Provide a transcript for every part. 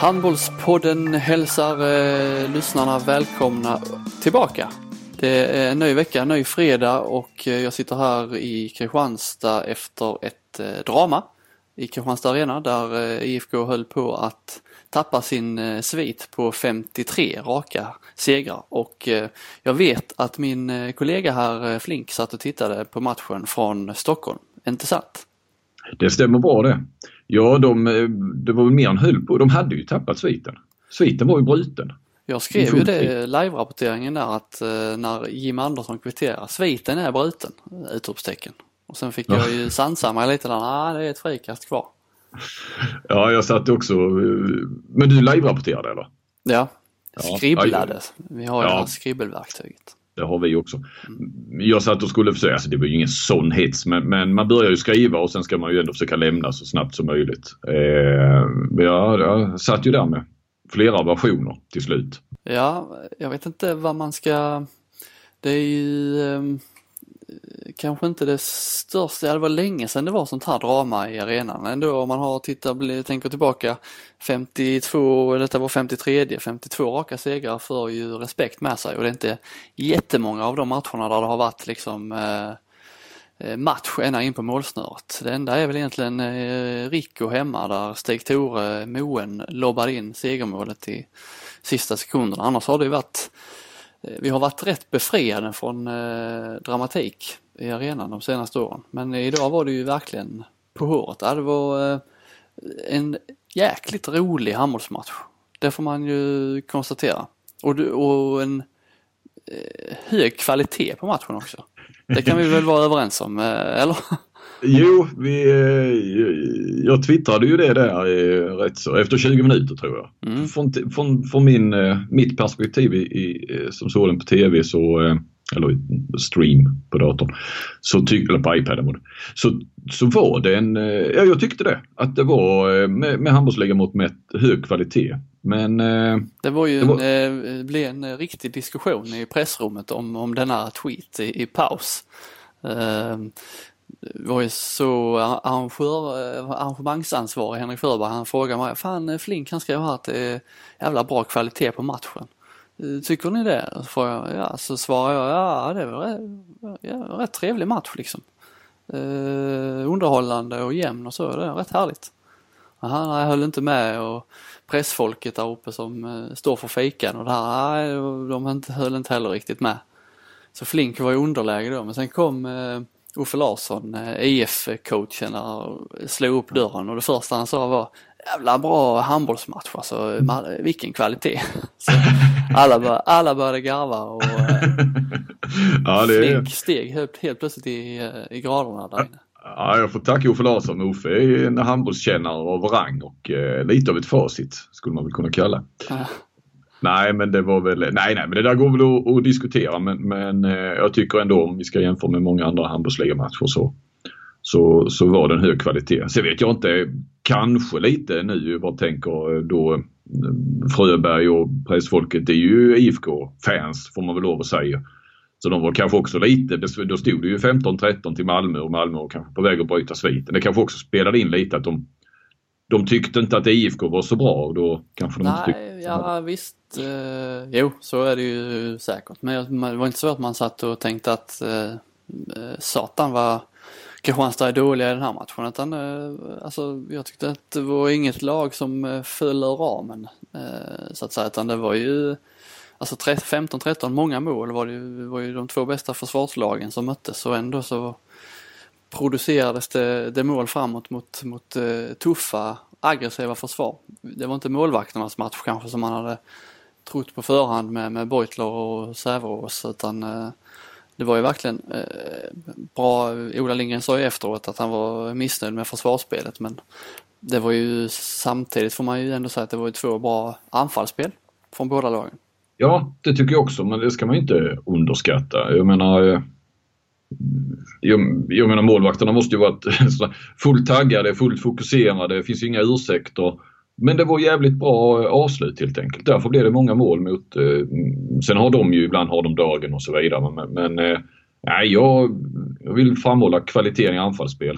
Handbollspodden hälsar eh, lyssnarna välkomna tillbaka. Det är en ny vecka, en ny fredag och eh, jag sitter här i Kristianstad efter ett eh, drama i Kristianstad Arena där eh, IFK höll på att tappa sin eh, svit på 53 raka segrar och eh, jag vet att min eh, kollega här eh, Flink satt och tittade på matchen från Stockholm. Inte sant? Det stämmer bra det. Ja, de, det var väl mer än höll på. De hade ju tappat sviten. Sviten var ju bruten. Jag skrev ju det i live-rapporteringen där att när Jim Andersson kvitterar, sviten är bruten! Utropstecken. Och sen fick jag ju sansa mig lite där, nej det är ett frikast kvar. Ja, jag satt också. Men du live-rapporterade eller? Ja, skribblade. Vi har ju ja. det här skribbelverktyget. Det har vi också. Jag satt och skulle försöka, alltså det var ju ingen sån hets men, men, man börjar ju skriva och sen ska man ju ändå försöka lämna så snabbt som möjligt. Eh, jag, jag satt ju där med flera versioner till slut. Ja, jag vet inte vad man ska... Det är ju... Ehm, Kanske inte det största, det var länge sedan det var sånt här drama i arenan ändå om man har tittat, tänker tillbaka 52, detta var 53, 52 raka segrar för ju respekt med sig och det är inte jättemånga av de matcherna där det har varit liksom eh, eh match ända in på målsnöret. Det enda är väl egentligen eh, Rico hemma där Stig-Tore Moen lobbade in segermålet i sista sekunderna. Annars har det ju varit Eh, vi har varit rätt befriade från eh, dramatik i arenan de senaste åren. Men idag var det ju verkligen på håret. Det var eh, en jäkligt rolig handbollsmatch. Det får man ju konstatera. Och, och en eh, hög kvalitet på matchen också. Det kan vi väl vara överens om, eh, eller? Jo, vi, eh, jag twittrade ju det där rätt så, efter 20 minuter tror jag. Mm. Från, från, från min, eh, mitt perspektiv i, i, eh, som såg den på tv så eller stream på datorn, så tyck, eller på iPaden. Så, så var det en, ja jag tyckte det, att det var med, med handbollsligamått mätt hög kvalitet. Men det var ju det var... En, blev en riktig diskussion i pressrummet om, om denna tweet i, i paus var ju så arrangör, arrangemangsansvarig Henrik Sjöberg, han frågade mig, fan Flink han skrev här att det eh, är jävla bra kvalitet på matchen. Eh, Tycker ni det? Så, får jag, ja, så svarar jag, ja det var rätt, ja, rätt trevlig match liksom. Eh, underhållande och jämn och så, det är rätt härligt. Aha, jag höll inte med och pressfolket där uppe som eh, står för fikan och det här, nej, de höll inte heller riktigt med. Så Flink var i underläge då men sen kom Uffe Larsson, IF-coachen, eh, slog upp dörren och det första han sa var jävla bra handbollsmatch alltså, vilken kvalitet. Så alla, bör, alla började garva och eh, ja, det är... steg helt, helt plötsligt i, eh, i graderna där inne. Ja, jag får tacka Uffe Larsson. Uffe är en handbollskännare av rang och eh, lite av ett facit skulle man väl kunna kalla. Nej, men det var väl, nej, nej, men det där går väl att, att diskutera. Men, men eh, jag tycker ändå om vi ska jämföra med många andra handbollsligamatcher så, så, så var den hög kvalitet. Sen vet jag inte, kanske lite nu, vad tänker eh, då eh, Fröberg och pressfolket, det är ju IFK-fans får man väl lov att säga. Så de var kanske också lite, då stod det ju 15-13 till Malmö och Malmö var kanske på väg att bryta sviten. Det kanske också spelade in lite att de de tyckte inte att IFK var så bra och då kanske de Nej, inte tyckte... Ja visst, eh, jo så är det ju säkert. Men det var inte så att man satt och tänkte att eh, eh satan var Kristianstad är dåliga i den här matchen. Utan, eh, alltså, jag tyckte att det var inget lag som eh, föll ur ramen eh, så att säga. Utan det var ju alltså 15-13 många mål var det, ju, var ju de två bästa försvarslagen som möttes och ändå så producerades det, det mål framåt mot, mot uh, tuffa aggressiva försvar. Det var inte målvakternas match kanske som man hade trott på förhand med, med Beutler och Säverås utan uh, det var ju verkligen uh, bra. Ola Lindgren sa ju efteråt att han var missnöjd med försvarsspelet men det var ju samtidigt får man ju ändå säga att det var ju två bra anfallsspel från båda lagen. Ja, det tycker jag också men det ska man inte underskatta. Jag menar jag, jag menar målvakterna måste ju varit fullt taggade, fullt fokuserade, det finns inga ursäkter. Men det var jävligt bra eh, avslut helt enkelt. Därför blev det många mål mot... Eh, mm, sen har de ju ibland har de dagen och så vidare men, men eh, nej, jag, jag vill framhålla kvaliteten i anfallsspel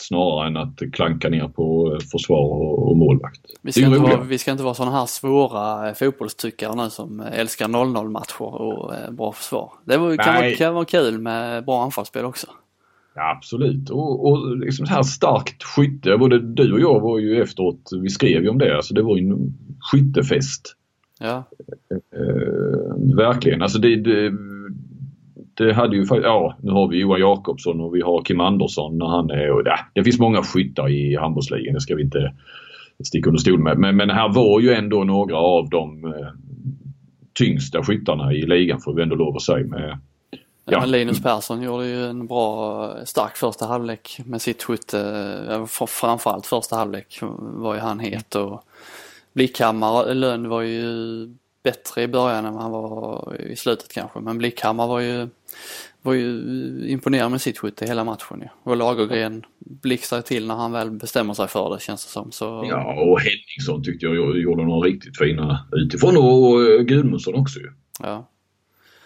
snarare än att klanka ner på eh, försvar och, och målvakt. Vi ska, inte vara, vi ska inte vara sådana här svåra fotbollstyckare nu som älskar 0-0 matcher och bra försvar. Det var, kan, vara, kan vara kul med bra anfallsspel också. Ja, absolut. Och, och liksom så här starkt skytte. Både du och jag var ju efteråt, vi skrev ju om det, alltså det var ju en skyttefest. Ja. Eh, verkligen. Alltså det, det, det hade ju ja nu har vi Johan Jakobsson och vi har Kim Andersson när han är och ja, det finns många skyttar i handbollsligan. Det ska vi inte sticka under stol med. Men, men här var ju ändå några av de eh, tyngsta skyttarna i ligan får vi ändå lov att säga. Med, Ja. Men Linus Persson gjorde ju en bra, stark första halvlek med sitt skytte. Framförallt första halvlek var ju han het och Blickhammar, Lönn var ju bättre i början än han var i slutet kanske. Men Blickhammar var ju, var ju imponerad med sitt skytte hela matchen. Ja. Och Lagergren blixtrar till när han väl bestämmer sig för det känns det som. Så... Ja och Henningsson tyckte jag gjorde några riktigt fina utifrån och Gudmundsson också ju. Ja.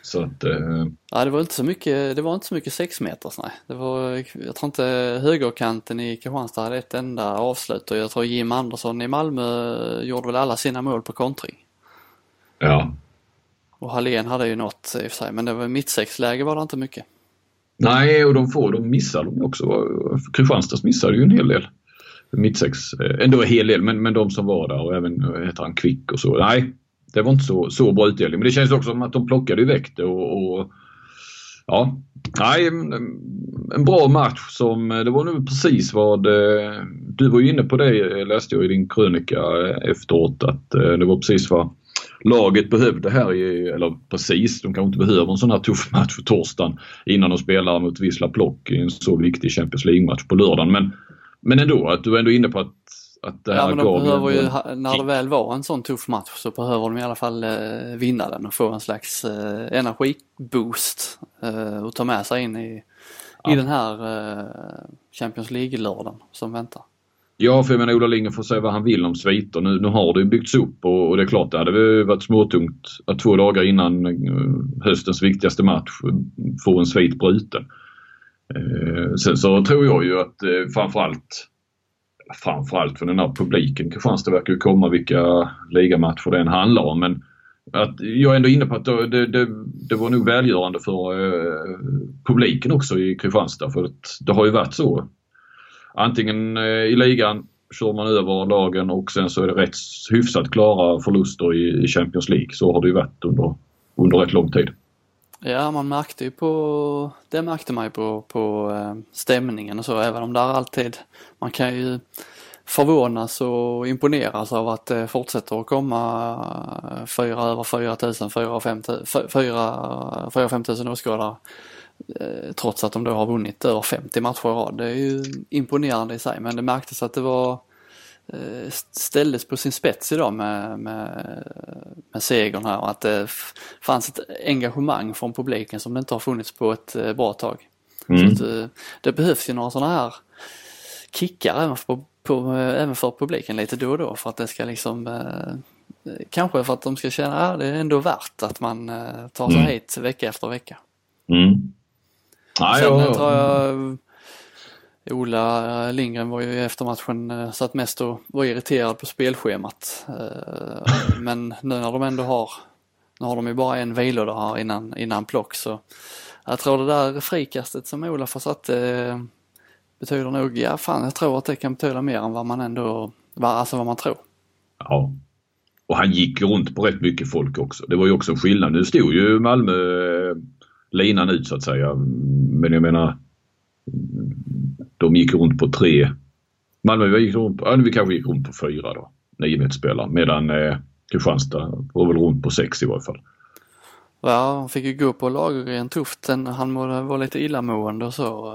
Så att, eh... Ja det var inte så mycket, det var inte så mycket sexmeters nej. Det var, jag tror inte högerkanten i Kristianstad hade ett enda avslut och jag tror Jim Andersson i Malmö gjorde väl alla sina mål på kontring. Ja. Och Hallén hade ju något i och för sig men det var mittsexläge var det inte mycket. Nej och de får, de missar de också. Kristianstads missade ju en hel del. Mittsex, eh, ändå en hel del men, men de som var där och även heter han Kvick och så. Nej, det var inte så, så bra utdelning. Men det känns också som att de plockade iväg det och, och ja, nej, en bra match som, det var nu precis vad, eh, du var ju inne på det läste jag i din krönika efteråt att eh, det var precis vad laget behövde här i, eller precis, de kanske inte behöver en sån här tuff match för torsdagen innan de spelar mot Wisla Plock i en så viktig Champions League-match på lördagen. Men, men ändå, att du är ändå inne på att att det ja, men de behöver ju, när det väl var en sån tuff match så behöver de i alla fall eh, vinna den och få en slags eh, energiboost eh, och ta med sig in i, ja. i den här eh, Champions League-lördagen som väntar. Ja, för jag menar Ola Lindgren får säga vad han vill om sviter. Nu, nu har det byggts upp och, och det är klart det hade varit småtungt att två dagar innan eh, höstens viktigaste match eh, få en svit bruten. Eh, sen så tror jag ju att eh, framförallt framförallt för den här publiken. Kristianstad verkar ju komma vilka ligamatcher det än handlar om. Men att jag är ändå inne på att det, det, det var nog välgörande för eh, publiken också i Kristianstad. För att det har ju varit så. Antingen eh, i ligan kör man över lagen och sen så är det rätt hyfsat klara förluster i, i Champions League. Så har det ju varit under, under rätt lång tid. Ja, man märkte ju på, det märkte man ju på, på eh, stämningen och så, även om det alltid, man kan ju förvånas och imponeras av att det fortsätter att komma fyra över 4000, 4 5 tusen åskådare. Eh, trots att de då har vunnit över 50 matcher i rad. Det är ju imponerande i sig men det märktes att det var Eh, ställdes på sin spets idag med, med, med segern här och att det fanns ett engagemang från publiken som det inte har funnits på ett eh, bra tag. Mm. Eh, det behövs ju några sådana här kickar även för, på, även för publiken lite då och då för att det ska liksom Kanske för att de ska känna att det är ändå värt att man tar sig mm. hit vecka efter vecka. Mm. Sen ja, tror jag Ola Lindgren var ju efter matchen eh, satt mest och var irriterad på spelschemat. Eh, men nu när de ändå har, nu har de ju bara en vilodag här innan, innan plock så jag tror det där frikastet som Olaf har satt eh, betyder nog, ja fan jag tror att det kan betyda mer än vad man ändå, alltså vad man tror. Ja. Och han gick runt på rätt mycket folk också. Det var ju också en skillnad. Nu stod ju Malmö linan ut så att säga. Men jag menar de gick runt på tre. Malmö gick runt på, ja, vi kanske gick runt på fyra då. Nio spelare medan eh, Kristianstad var väl runt på sex i varje fall. Ja, han fick ju gå på Lagergren tufft. Han var lite illamående och så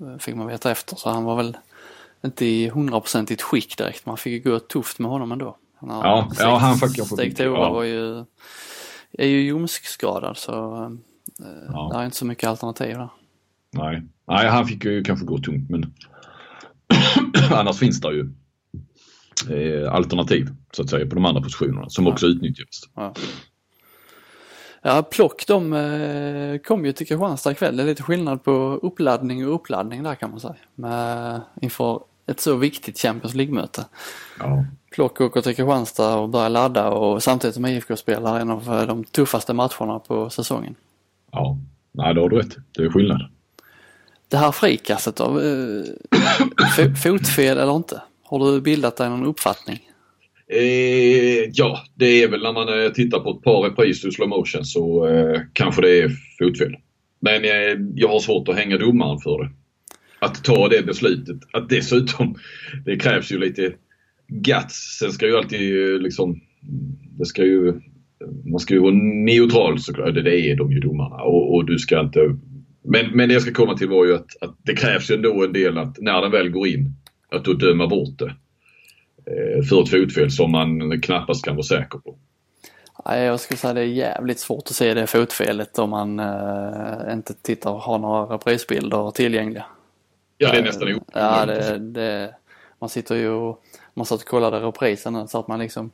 eh, fick man veta efter. Så han var väl inte i hundraprocentigt skick direkt. Man fick ju gå tufft med honom ändå. Han ja, ja, han fick Stig Tore ja. var ju, är ju ljumskskadad så eh, ja. det är inte så mycket alternativ där. Nej. Nej, han fick ju kanske gå tungt men annars finns det ju eh, alternativ så att säga på de andra positionerna som också utnyttjas. Ja. Ja, Plock de eh, kom ju till Kristianstad ikväll. Det är lite skillnad på uppladdning och uppladdning där kan man säga. Med, inför ett så viktigt Champions League-möte. Ja. Plock åker till Kristianstad och börjar ladda och samtidigt som IFK spelar en av de tuffaste matcherna på säsongen. Ja, nej det har du rätt. Det är skillnad. Det här frikastet då? Eh, fotfel eller inte? Har du bildat dig någon uppfattning? Eh, ja, det är väl när man eh, tittar på ett par repriser i slow motion så eh, kanske det är fotfel. Men eh, jag har svårt att hänga domaren för det. Att ta det beslutet. Att dessutom, det krävs ju lite guts. Sen ska ju alltid liksom, det ska ju, man ska ju vara neutral såklart. Det, är de ju domarna och, och du ska inte men, men det jag ska komma till var ju att, att det krävs ju ändå en del att när den väl går in, att då döma bort det. Eh, för ett fotfel som man knappast kan vara säker på. jag skulle säga det är jävligt svårt att se det fotfelet om man äh, inte tittar och har några reprisbilder tillgängliga. Ja, det är nästan omöjligt. Ja, det, det, man sitter ju och man satt och kollade reprisen så att man liksom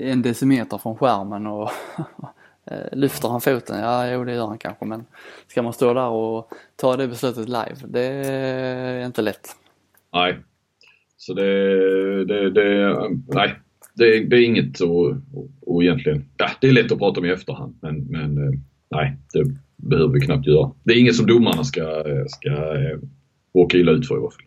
en decimeter från skärmen och lyfter han foten? Ja, jo det gör han kanske men ska man stå där och ta det beslutet live? Det är inte lätt. Nej, så det, det, det nej, det, det, är inget och egentligen, ja det är lätt att prata om i efterhand men, men eh, nej, det behöver vi knappt göra. Det är inget som domarna ska, ska eh, åka illa ut för i alla fall.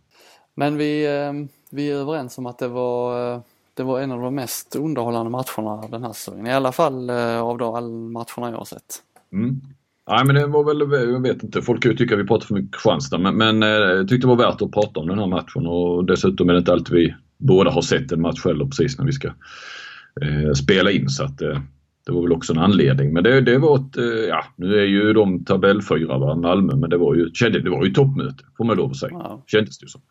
Men vi, eh, vi är överens om att det var, det var en av de mest underhållande matcherna den här säsongen. I alla fall av de matcherna jag har sett. Mm. Nej men det var väl, jag vet inte, folk kan ju tycka att vi pratar för mycket Kristianstad men, men jag tyckte det var värt att prata om den här matchen och dessutom är det inte alltid vi båda har sett en match heller precis när vi ska eh, spela in så att eh, det var väl också en anledning. Men det, det var ett, eh, ja nu är ju de tabellfyra va, Malmö men det var ju, det var ju toppmöte får man lov att säga. Wow. Kändes det som.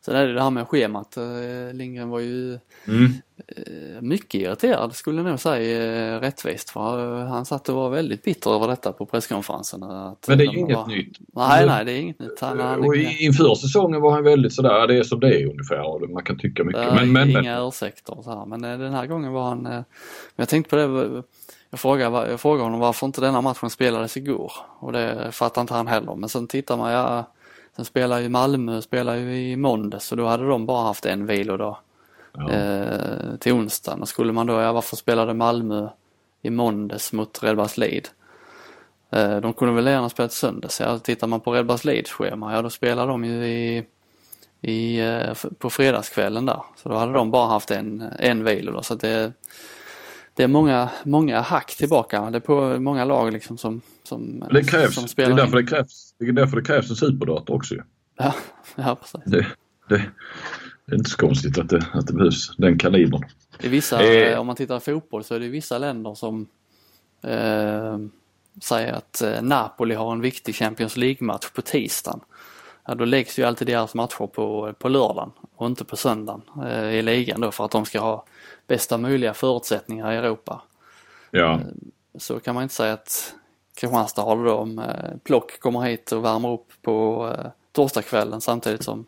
Sen är det det här med schemat. Eh, Lindgren var ju mm. Eh, mycket irriterad skulle jag nog säga eh, rättvist. För han satt och var väldigt bitter över detta på presskonferensen. Men det är ju inget var... nytt. Nej, nej, det är inget nytt. Han, han, och inför säsongen var han väldigt sådär, det är som det är ungefär. Man kan tycka mycket. Men, men, inga men... ursäkter så här. Men den här gången var han, men jag tänkte på det, jag frågade, jag frågade honom varför inte denna matchen spelades igår. Och det fattar inte han heller. Men sen tittar man, ja Sen spelar ju Malmö spelar ju i måndags och då hade de bara haft en vilodag ja. eh, till onsdagen. Och skulle man då, ja varför spelade Malmö i måndags mot Redbergslid? Eh, de kunde väl gärna spelat söndags. Ja, tittar man på Redbergslids schema, ja då spelar de ju i, i, eh, på fredagskvällen där. Så då hade de bara haft en, en vilodag. Så det, det är många, många hack tillbaka. Det är på många lag liksom som, som, det krävs, som spelar. Det är därför det krävs, det är därför det krävs en superdator också ju. Ja, ja precis. Det, det, det, är inte så konstigt att det, att det behövs den kalibern. I vissa, eh. om man tittar på fotboll så är det vissa länder som eh, säger att eh, Napoli har en viktig Champions League-match på tisdagen. Ja, då läggs ju alltid deras matcher på, på lördagen och inte på söndagen eh, i ligan då för att de ska ha bästa möjliga förutsättningar i Europa. Ja. Eh, så kan man inte säga att Kristianstad har det då om eh, Plock kommer hit och värmer upp på eh, torsdagskvällen samtidigt som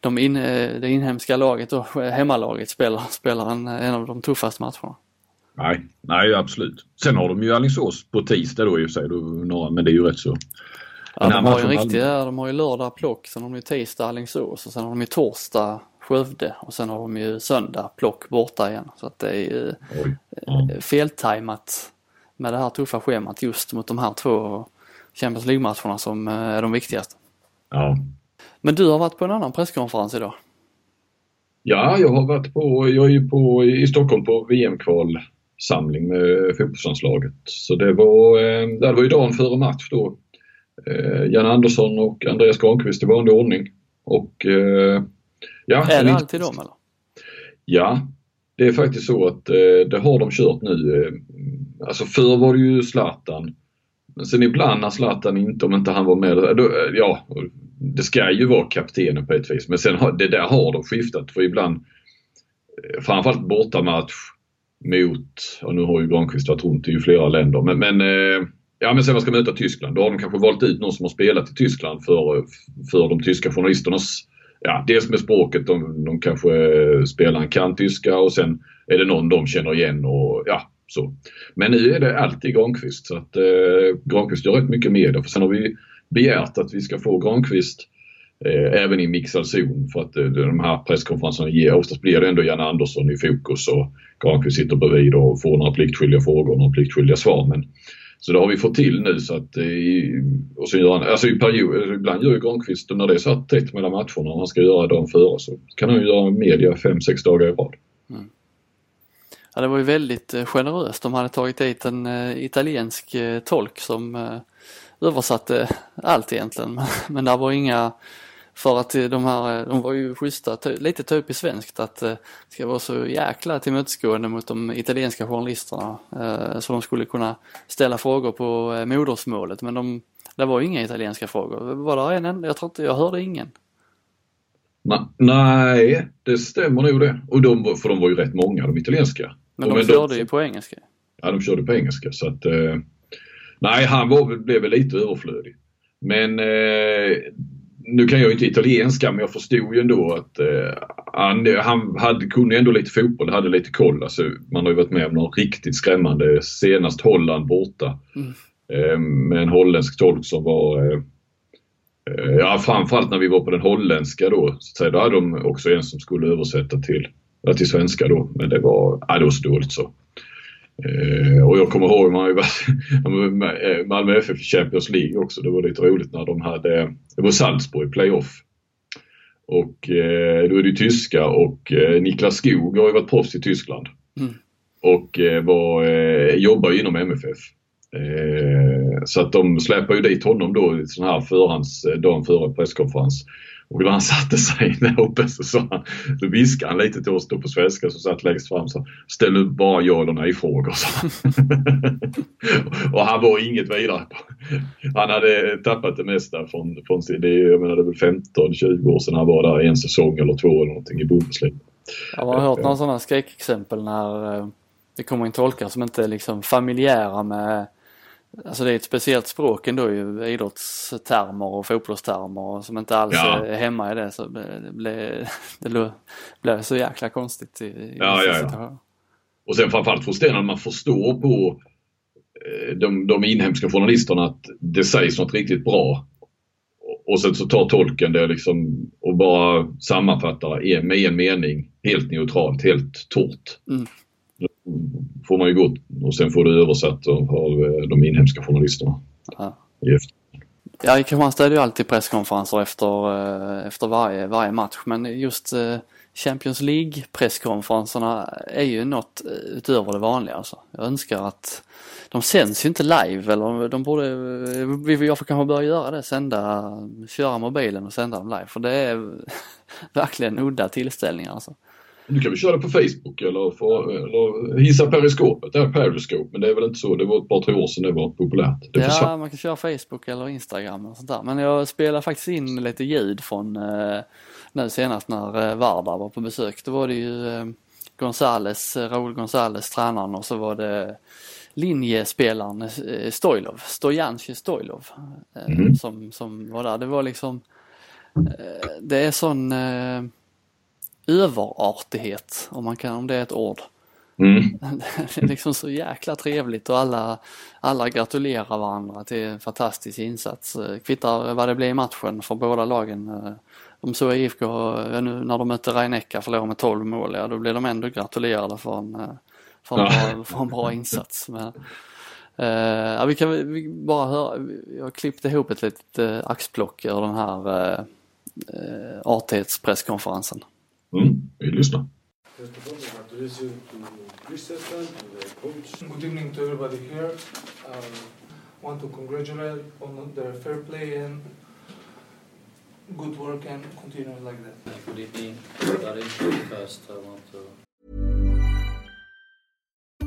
de in, det inhemska laget och hemmalaget spelar, spelar en, en av de tuffaste matcherna. Nej, nej absolut. Sen har de ju Alingsås på tisdag då i och för sig, men det är ju rätt så. Ja, de har ju en riktig, de har ju lördag plock, sen har de ju tisdag Alingsås och sen har de ju torsdag Skövde och sen har de ju söndag plock borta igen. Så att det är ju ja. Eh, feltajmat med det här tuffa schemat just mot de här två Champions League-matcherna som eh, är de viktigaste. Ja. Men du har varit på en annan presskonferens idag? Ja, jag har varit på, jag är ju på, i Stockholm på VM-kvalsamling med fotbollslandslaget. Så det var, eh, det var ju dagen före match då. Jan Andersson och Andreas Granqvist i vanlig ordning. Och Ja, är det alltid dem eller? Ja, det är faktiskt så att eh, det har de kört nu. Alltså förr var det ju Zlatan. Men sen ibland när Zlatan inte, om inte han var med, då, ja, det ska ju vara kaptenen på ett vis. Men sen har, det där har de skiftat för ibland, eh, framförallt bortamatch mot, och nu har ju Granqvist varit runt i flera länder, men, men eh, Ja men sen man ska möta Tyskland. Då har de kanske valt ut någon som har spelat i Tyskland för, för de tyska journalisternas ja, dels med språket, de, de kanske eh, spelaren kan tyska och sen är det någon de känner igen och ja, så. Men nu är det alltid Granqvist så att eh, Granqvist gör rätt mycket med det. För sen har vi begärt att vi ska få Granqvist eh, även i mixad zon för att eh, de här presskonferenserna ger, oftast blir det ändå Janne Andersson i fokus och Granqvist sitter bredvid och får några pliktskyldiga frågor och några pliktskyldiga svar. Men, så det har vi fått till nu så att eh, i, och så gör han, alltså i period, eh, ibland gör ju Granqvist när det är så här tätt mellan matcherna och han ska göra dagen före så kan han ju göra media fem sex dagar i rad. Mm. Ja, det var ju väldigt eh, generöst. De hade tagit dit en uh, italiensk uh, tolk som uh, översatte allt egentligen. Men det var inga för att de här, de var ju schyssta, lite typiskt svenskt att det ska vara så jäkla tillmötesgående mot de italienska journalisterna. Så de skulle kunna ställa frågor på modersmålet men de, det var inga italienska frågor. Var det en Jag tror inte, jag hörde ingen. Nej, det stämmer nog det. Och de, för de var ju rätt många de italienska. Men de, de körde ju på engelska. Ja, de körde på engelska så att eh, Nej, han var, blev väl lite överflödig. Men eh, nu kan jag inte italienska men jag förstod ju ändå att eh, han, han hade, kunde ändå lite fotboll, hade lite koll. Alltså, man har ju varit med om något riktigt skrämmande. Senast Holland borta. Mm. Eh, med en holländsk tolk som var eh, eh, Ja framförallt när vi var på den holländska då. Så att då hade de också en som skulle översätta till, till svenska då. Men det var, ja, det var så dåligt så. Eh, och jag kommer ihåg man var Malmö FF Champions League också. Det var lite roligt när de hade, det var Salzburg playoff. Och eh, då är det tyska och eh, Niklas Skog har ju varit proffs i Tyskland. Mm. Och eh, var, eh, jobbar inom MFF. Eh, så att de släpar ju dit honom då i sån här förhands, dagen före presskonferens. Och när han satte sig där uppe så sa han, då viskade han lite till oss då på svenska som satt längst fram så ställ bara ja eller nej frågor. och han var inget vidare. Han hade tappat det mesta från, från sin, jag menar det väl 15-20 år sedan han var där en säsong eller två eller någonting i Bundesliga. Jag har hört några sådana skräckexempel när eh, det kommer in tolkar som inte är liksom familjära med Alltså det är ett speciellt språk ändå ju, idrottstermer och fotbollstermer som inte alls ja. är hemma i det. Så det blev, det blev så jäkla konstigt i, i ja, ja, ja. Och sen framförallt när man förstår på eh, de, de inhemska journalisterna att det sägs något riktigt bra. Och sen så tar tolken det liksom och bara sammanfattar med en mening helt neutralt, helt torrt. Mm får man ju gå och sen får du översatt av eh, de inhemska journalisterna. Ja. Ja, i Kristianstad är det ju alltid presskonferenser efter, eh, efter varje, varje match men just eh, Champions League presskonferenserna är ju något utöver det vanliga alltså. Jag önskar att de sänds ju inte live eller de borde, jag får kanske börja göra det, sända, köra mobilen och sända dem live för det är verkligen udda tillställningar alltså. Du kan väl köra på Facebook eller, för, eller hissa periskopet, det är periscope, men det är väl inte så, det var ett par tre år sedan det var populärt. Det ja, försvann. man kan köra Facebook eller Instagram och sånt där. Men jag spelar faktiskt in lite ljud från eh, nu senast när eh, Vardar var på besök. Då var det ju eh, Gonzales, Raúl Gonzales, tränaren och så var det linjespelaren eh, Stoilov, Stojanski Stoilov eh, mm. som, som var där. Det var liksom, eh, det är sån eh, överartighet, om man kan, om det är ett ord. Mm. Det är liksom så jäkla trevligt och alla, alla gratulerar varandra till en fantastisk insats. Kvittar vad det blir i matchen för båda lagen. De såg IFK nu när de mötte Rhein-Neckar förlorade med 12 mål, ja då blev de ändå gratulerade för en, för en, bra, för en bra insats. Men, ja, vi kan vi bara höra, jag har klippt ihop ett litet axplock ur den här uh, artighetspresskonferensen. Mm, vi lyssnar. Good evening to everybody here. Um, want to congratulate on their fair play and good work and continue like that. Good evening, everybody. First, I want to.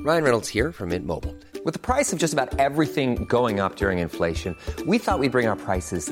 Ryan Reynolds here from Mint Mobile. With the price of just about everything going up during inflation, we thought we'd bring our prices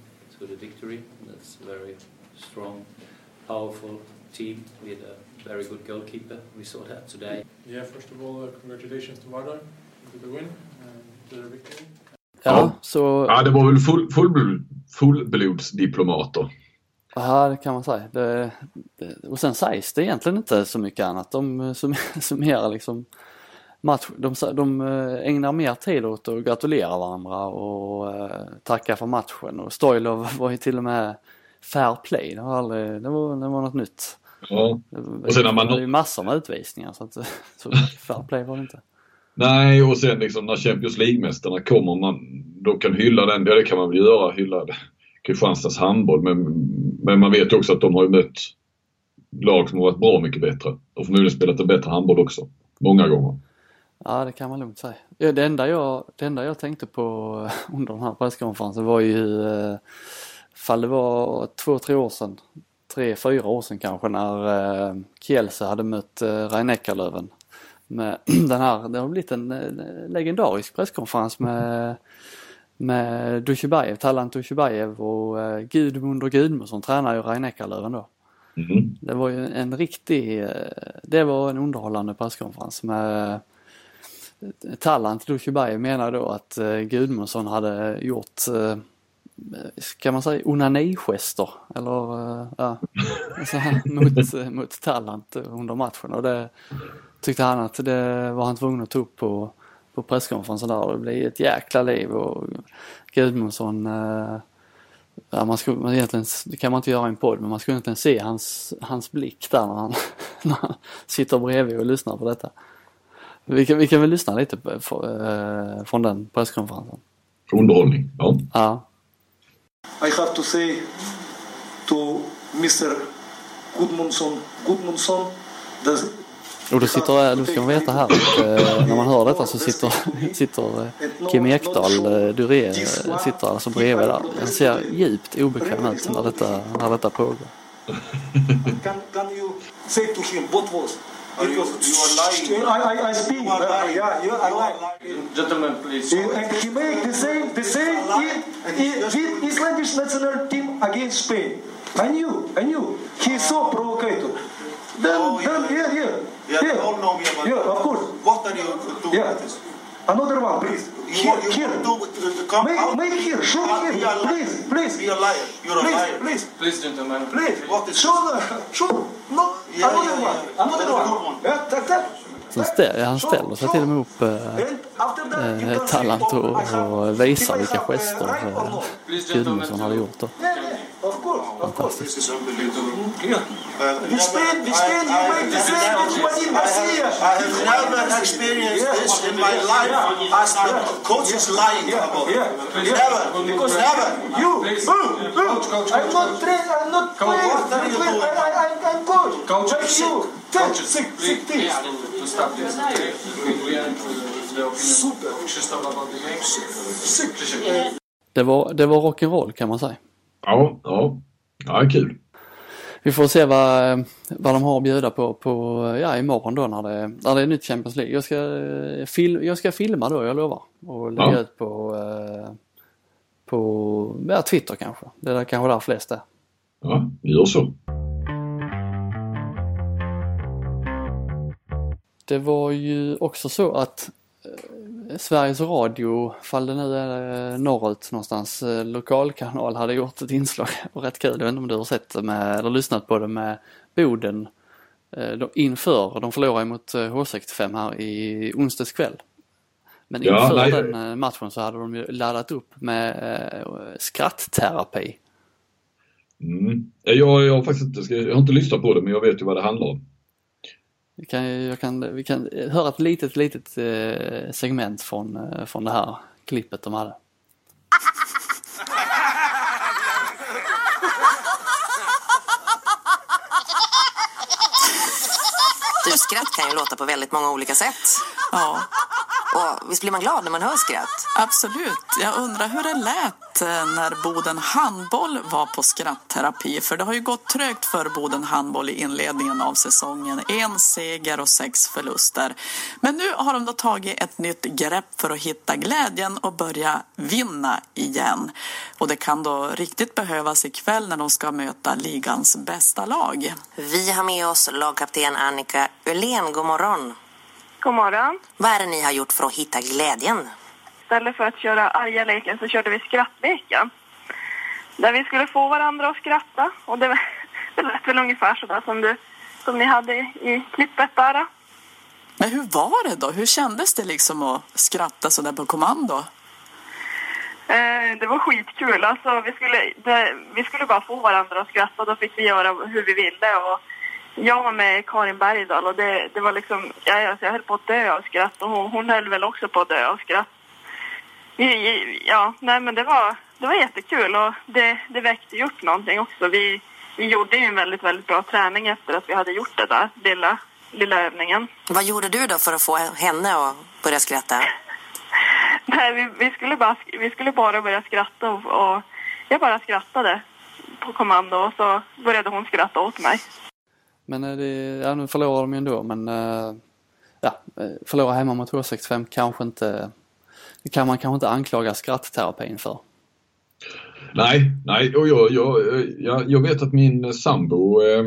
To the victory. That's a very strong, powerful team with a very good goalkeeper. We saw that today. Yeah, first of all, uh, congratulations to Vardar with the win and the victory. Ja, så... Ja, det var väl full, full, fullblodsdiplomater. Ja, det kan man säga. Det, det, och sen sägs det egentligen inte så mycket annat. De summerar liksom match, de, de eh, ägnar mer tid åt att gratulera varandra och uh, tacka för matchen och Stoilov var ju till och med fair play. Det var, aldrig, det var, det var något nytt. Ja. Och sen när man... Det var ju massor med utvisningar så, att, så fair play var det inte. Nej, och sen liksom när Champions League-mästarna kommer, man, de kan hylla den, ja det kan man väl göra, hylla Kristianstads handboll. Men, men man vet också att de har ju mött lag som har varit bra mycket bättre och förmodligen spelat en bättre handboll också. Många gånger. Ja, det kan man lugnt säga. Det enda jag, det enda jag tänkte på under den här presskonferensen var ju eh, fall det var två, tre år sedan, tre, fyra år sedan kanske när eh, Kielse hade mött eh, rhein Med den här, det har blivit en legendarisk presskonferens med med Dushibajev, Talant Dushibajev och eh, Gudmund och Gudmundsson tränar ju rhein då. Mm. Det var ju en riktig, det var en underhållande presskonferens med Tallant Dushibajev menar då att eh, Gudmundsson hade gjort eh, kan man säga onanigester eller eh, ja, alltså, mot, mot Tallant under matchen och det tyckte han att det var han tvungen att ta upp på, på presskonferensen där och det blev ett jäkla liv och Gudmundsson Ja, man skulle, egentligen, det kan man inte göra i en podd, men man skulle ens se hans, hans blick där när han, när han sitter bredvid och lyssnar på detta. Vi kan, vi kan väl lyssna lite på, för, uh, från den presskonferensen. Underhållning, ja. ja. I have to say to Mr Gudmundsson, Gudmundsson the och då sitter, du ska veta här att eh, när man hör detta så sitter, sitter eh, Kim Ekdahl, Duré, sitter alltså bredvid där. Han ser djupt obekväm ut när detta, när detta pågår. Can, can you say to him what was Are you, you are lying. I, I, I speak. You are lying. Yeah, you are lying. Gentlemen, please. He, and he made the same, the same in, in, with Icelandic national team against Spain. I knew, I knew. He's so provocateur. Then, Oh, then, yeah. yeah, yeah. Yeah, yeah. all know me about Yeah, of course. What are you doing Yeah. with this? Another one, please. You, Here, you here. do uh, come Make, out. make here, show Uh, here, be a liar. please, please. Be a liar. You're a Please, liar. please. Please, gentlemen. Please, What is show the, show, no, Yeah, another yeah, one, yeah. another Very good one. one. Yeah, tak, tak. Sen ställer, han ställer sig till och med upp eh, eh, Tallant och, I have- och visar vilka gester eh? Gudmundsson hade gjort då. Yeah, yeah, of course, of course. This is unbelievable. Yeah. In Spain, in Spain, you make the same with Juanin Garcia. I have never experienced Yeah. this in my life as the coach is lying Yeah, about yeah, it. yeah. Never. Because Never. You, I'm not trained, I'm not playing. what are you I'm, doing? I, I, I'm coach. Coach, like you. This. We are the opinion Super. Krzysztof about the game. Sick. Det var, det var rock'n'roll kan man säga. Ja, ja. Ja, kul. Vi får se vad, vad de har att bjuda på, på ja, imorgon då när det, när det är nytt Champions League. Jag ska, eh, fil, jag ska filma då, jag lovar. Och lägga Ja. ut på, eh, på ja, Twitter kanske. Det är kanske där flest är. Ja, vi gör så. Det var ju också så att eh, Sveriges Radio, fall det nu är eh, norrut någonstans, eh, lokalkanal hade gjort ett inslag, och rätt kul, jag vet inte om du har sett det med, eller lyssnat på det med Boden de- inför, de förlorade mot eh, H65 här i onsdags kväll. Men Ja, inför nej. den matchen så hade de ju laddat upp med eh, skrattterapi. Mm. Jag, jag, har faktiskt inte, jag har inte lyssnat på det men jag vet ju vad det handlar om. Vi kan, jag kan, vi kan höra ett litet, litet eh, segment från, eh, från det här klippet de hade. Du, skratt kan ju låta på väldigt många olika sätt. Ja, Och visst blir man glad när man hör skratt? absolut. Jag undrar hur det lät eh, när Boden Handboll var på skrattterapi. För det har ju gått trögt för Boden Handboll i inledningen av säsongen. En seger och sex förluster. Men nu har de då tagit ett nytt grepp för att hitta glädjen och börja vinna igen. Och det kan då riktigt behövas ikväll när de ska möta ligans bästa lag. Vi har med oss lagkapten Annika Öhlén. God morgon. God morgon. Vad är det ni har gjort för att hitta glädjen? Istället för att köra arga leken så körde vi skrattleken. Där vi skulle få varandra att skratta. Och det, det lät väl ungefär sådär som, du, som ni hade i klippet där. Men hur var det då? Hur kändes det liksom att skratta sådär på kommando? Eh, det var skitkul. Alltså, vi, skulle, det, vi skulle bara få varandra att skratta. Då fick vi göra hur vi ville. Och jag var med Karin Bergdahl och det, det var liksom, jag, alltså, jag höll på att dö av skratt och hon, hon höll väl också på att dö av skratt. Ja, nej men det var, det var jättekul och det, det väckte gjort någonting också. Vi, vi gjorde ju en väldigt, väldigt bra träning efter att vi hade gjort det där lilla, lilla övningen. Vad gjorde du då för att få henne att börja skratta? nej, vi, vi, skulle bara, vi skulle bara börja skratta och, och jag bara skrattade på kommando och så började hon skratta åt mig. Men eh, det, ja, nu förlorar de ju ändå men eh, ja, eh, förlora hemma mot H65 kanske inte, det kan man kanske inte anklaga skrattterapin för. Nej, nej och jag, jag, jag, jag vet att min sambo eh,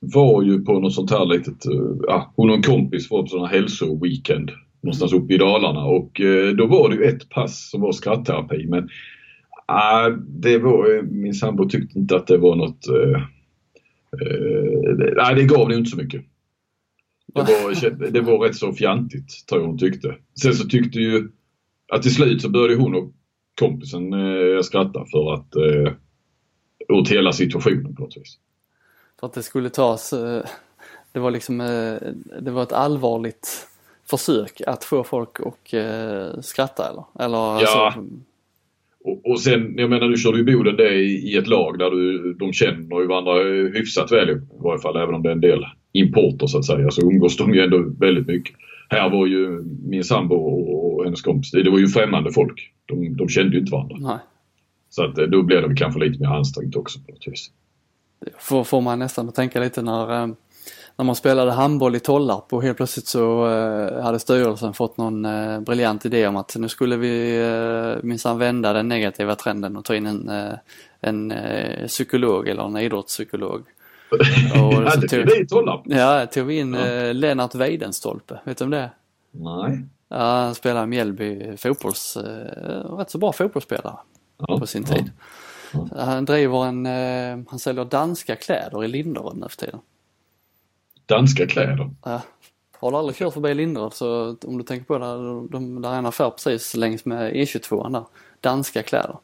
var ju på något sånt här litet, eh, hon och en kompis var på sån här hälsoweekend någonstans uppe i Dalarna och eh, då var det ju ett pass som var skrattterapi men eh, det var, min sambo tyckte inte att det var något Eh, nej, det gav det inte så mycket. Det var, det var rätt så fjantigt, tror jag hon tyckte. Sen så tyckte ju att till slut så började hon och kompisen eh, skratta för att eh, åt hela situationen på något vis. För att det skulle tas, eh, det var liksom, eh, det var ett allvarligt försök att få folk att eh, skratta eller? eller ja. Alltså, och, och sen, jag menar nu körde ju Boden det i, i ett lag där du, de känner ju varandra hyfsat väl i varje fall även om det är en del importer så att säga så umgås de ju ändå väldigt mycket. Här var ju min sambo och hennes kompis, det var ju främmande folk. De, de kände ju inte varandra. Nej. Så att då blev det kanske lite mer ansträngt också på något vis. Får, får man nästan tänka lite när eh, när man spelade handboll i Tollarp och helt plötsligt så eh, hade styrelsen fått någon eh, briljant idé om att nu skulle vi eh, minsann vända den negativa trenden och ta in en, eh, en psykolog eller en idrottspsykolog. Och ja, det tog? Ja, tog vi in ja. Lennart Weidenstolpe, vet du om det Nej. Ja, han spelade Mjällby fotbolls, rätt så bra fotbollsspelare ja, på sin tid. Han driver en, han säljer danska kläder i Linderöd nu för tiden danska kläder. Ja. Har du aldrig kört förbi Linderöd så om du tänker på det, de, där är en affär precis längs med E22 där. Danska kläder.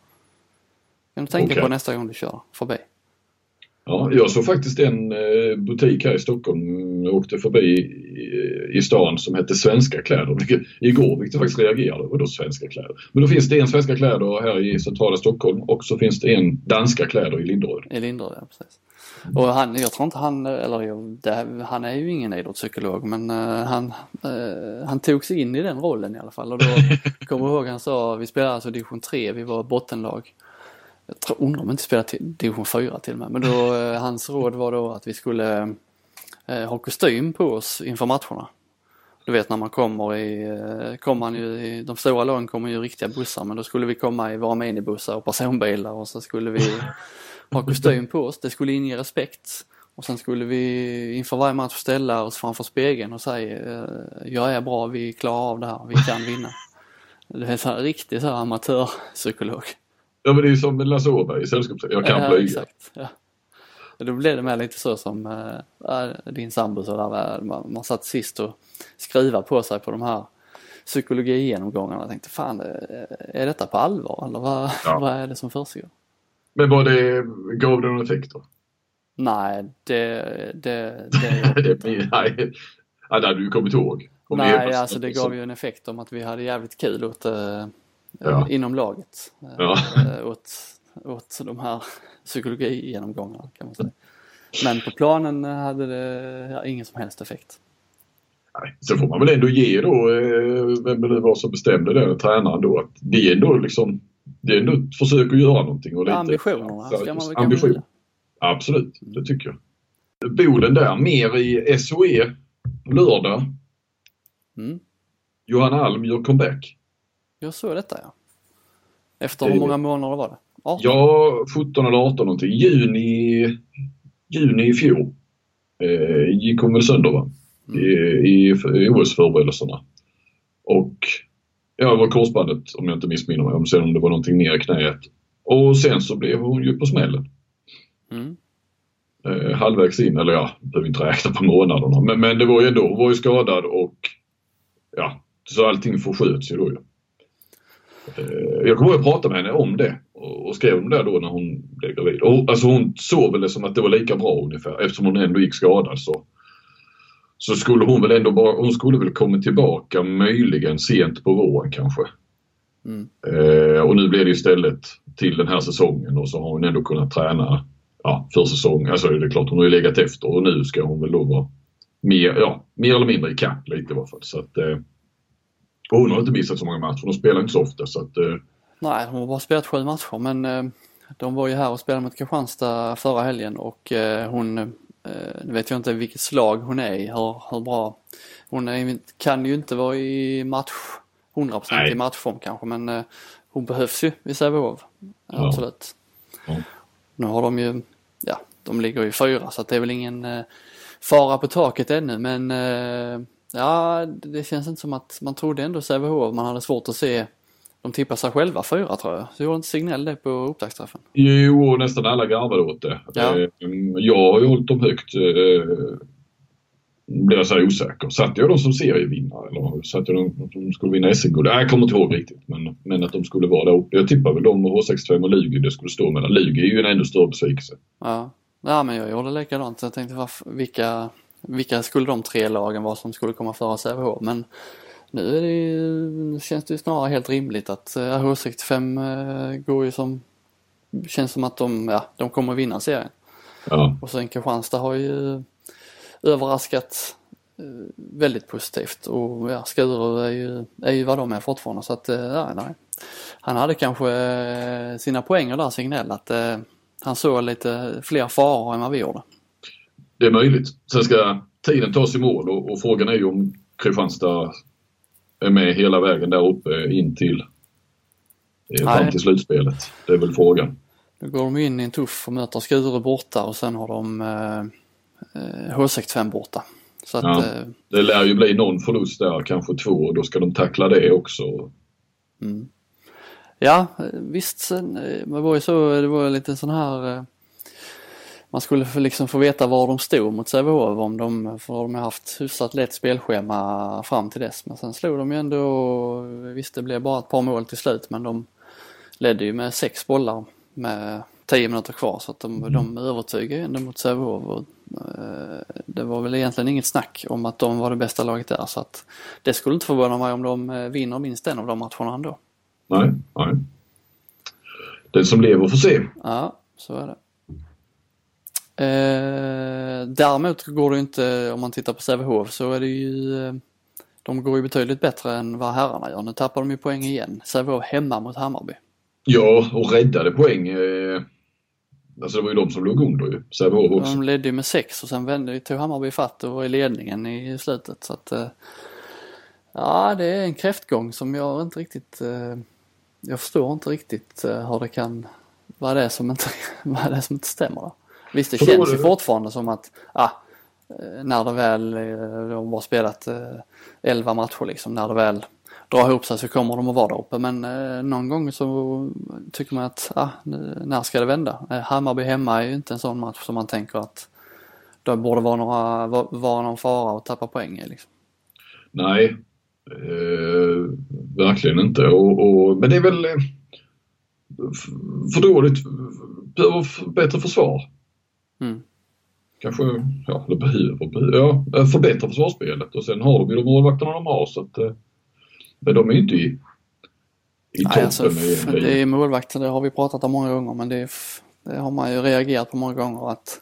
Kan du tänka okay. på nästa gång du kör förbi. Ja, jag såg faktiskt en eh, butik här i Stockholm, jag åkte förbi i, i stan som hette Svenska kläder vilket, igår, vilket jag faktiskt reagerade över. Svenska kläder? Men då finns det en Svenska kläder här i centrala Stockholm och så finns det en Danska kläder i Linderöd. I Linderöd, ja precis. Och han, jag tror inte han, eller det, han är ju ingen idrottspsykolog men uh, han, uh, han tog sig in i den rollen i alla fall och då kommer jag ihåg han sa, vi spelade alltså division 3, vi var bottenlag. Jag tror, undrar om inte spelade till, division 4 till och med men då, uh, hans råd var då att vi skulle ha kostym på oss inför matcherna. Du vet när man kommer i, kommer man ju i, de stora lagen kommer ju i riktiga bussar men då skulle vi komma i våra minibussar och personbilar och så skulle vi ha kostym på oss. Det skulle inge respekt. Och sen skulle vi inför varje match ställa oss framför spegeln och säga eh, jag är bra, vi klarar av det här, vi kan vinna. Det är så här, riktig så här amatörpsykolog. Ja men det är som med Lasse Åberg i Sällskapsresan, jag kan ja, flyga. Exakt, ja. Då blev det med lite så som äh, din sambo så där, man, man satt sist och skruva på sig på de här psykologigenomgångarna. Jag tänkte fan, är detta på allvar eller vad, ja. vad är det som försiggår? Men var det, gav det någon effekt då? Nej, det... det, det, det nej, nej, det hade du kommit ihåg. nej, alltså det gav ju en effekt om att vi hade jävligt kul åt, äh, ja. inom laget. Ja. Äh, åt, åt de här psykologigenomgångarna kan man säga. Men på planen hade det ja, ingen som helst effekt. Nej, så får man väl ändå ge då, vem det var som bestämde det, tränaren då, att det är ändå liksom det är ändå ett försök att göra någonting. Och lite, Ambitionerna ska man väl ambition. Absolut, det tycker jag. Boden där, mer i SOE lördag. Mm. Johanna Alm gör comeback. Jag såg detta ja. Efter Det- hur många månader var det? 18? Ja, 17 eller 18 någonting. Juni, juni i fjol eh, gick hon väl sönder va? I, i, i OS-förberedelserna. Och ja, det var korsbandet om jag inte missminner mig. Om sen om det var någonting mer i knäet. Och sen så blev hon ju på smällen. Mm. Eh, halvvägs in, eller ja, behöver inte räkna på månaderna. Men, men det var ju ändå, hon var ju skadad och ja, så allting försköts ju då ju. Eh, jag kommer ihåg att prata med henne om det och, och skrev om det då när hon blev gravid. Och, alltså hon såg väl det som att det var lika bra ungefär eftersom hon ändå gick skadad så. Så skulle hon väl ändå bara, hon skulle väl komma tillbaka möjligen sent på våren kanske. Mm. Eh, och nu blir det istället till den här säsongen och så har hon ändå kunnat träna ja, för säsong. Alltså det är klart hon har ju legat efter och nu ska hon väl då vara mer, ja, mer eller mindre i kapp lite i alla fall. Så att, eh, och hon har inte missat så många matcher. Hon spelar inte så ofta så att eh, Nej, de har bara spelat sju matcher men de var ju här och spelade mot Kristianstad förra helgen och hon, nu vet jag inte vilket slag hon är i, hur, hur bra. Hon är, kan ju inte vara i match, 100% Nej. i matchform kanske men eh, hon behövs ju i Sävehof. Ja. Absolut. Ja. Nu har de ju, ja, de ligger ju fyra så det är väl ingen eh, fara på taket ännu men eh, ja, det känns inte som att man trodde ändå Sävehof, man hade svårt att se de tippar sig själva fyra tror jag. Så gjorde inte Signell det på upptaktsträffen? Jo, nästan alla garvade åt det. Ja. Eh, Jag har ju hållit dem högt. Eh, blir jag så här osäker. Satte jag dem som serievinnare eller satte jag dem att de skulle vinna SM-guld? Jag kommer inte ihåg riktigt. Men, men att de skulle vara där uppe. Jag tippar väl dem och H65 och Lugi det skulle stå mellan. Lugi är ju en ännu större besvikelse. Ja. ja, men jag gjorde likadant. Jag tänkte varför, vilka, vilka skulle de tre lagen vara som skulle komma före Sävehof? Men nu det nu känns det ju snarare helt rimligt att eh, H65 eh, går ju som, känns som att de, ja, de kommer vinna serien. Ja. Och sen Kristianstad har ju överraskat eh, väldigt positivt och ja, Skuru är ju, är ju vad de är fortfarande så att, eh, ja, nej. Han hade kanske eh, sina poänger där Signell att eh, han såg lite fler faror än vad vi gjorde. Det är möjligt. Sen ska tiden tas i mål och, och frågan är ju om Kristianstad är med hela vägen där uppe in till eh, fram till slutspelet. Det är väl frågan. Nu går de in i en tuff och möter Skuru borta och sen har de eh, eh, H65 borta. Så att, Ja. eh, Det lär ju bli någon förlust där, kanske två, och då ska de tackla det också. Mm. Ja, eh, visst. eh, Det var ju så, det var lite sån här eh, man skulle liksom få veta var de stod mot Sävehof om de, för de har haft hyfsat lätt spelschema fram till dess. Men sen slog de ju ändå, visst det blev bara ett par mål till slut men de ledde ju med sex bollar med tio minuter kvar så att de, de övertygade ändå mot Sävehof. Och, eh, det var väl egentligen inget snack om att de var det bästa laget där så att det skulle inte förvåna mig om de eh, vinner minst en av de matcherna ändå. Nej, nej. Den som lever får se. Ja, så är det. Eh, däremot går det inte, om man tittar på Sävehof så är det ju, eh, de går ju betydligt bättre än vad herrarna gör. Nu tappar de ju poäng igen. Sävehof hemma mot Hammarby. Ja, och räddade poäng. Eh, alltså det var ju de som låg under ju. Sävehof också. De ledde ju med sex och sen vände, tog Hammarby fatt och var i ledningen i slutet. Så att, eh, ja det är en kräftgång som jag inte riktigt, eh, jag förstår inte riktigt eh, hur det kan, vad det är som inte, vad det är som inte stämmer. Där. Visst det känns ju fortfarande som att, ah, eh, när det väl, eh, de har spelat eh, 11 matcher liksom, när det väl drar ihop sig så kommer de att vara där uppe. Men eh, någon gång så tycker man att, ah, när ska det vända? Eh, Hammarby hemma är ju inte en sån match som man tänker att det borde vara, några, vara, någon fara att tappa poäng i liksom. Nej, eh, verkligen inte. Och, och, men det är väl eh, för dåligt. Behöver bättre försvar. Mm. Kanske, ja, eller behöver, ja, förbättra försvarsspelet. Och sen har de ju de målvakterna de har. Så att, eh, men de är ju inte i, i toppen. Nej, alltså, i- f- det är målvakter, det har vi pratat om många gånger men det, är, det har man ju reagerat på många gånger att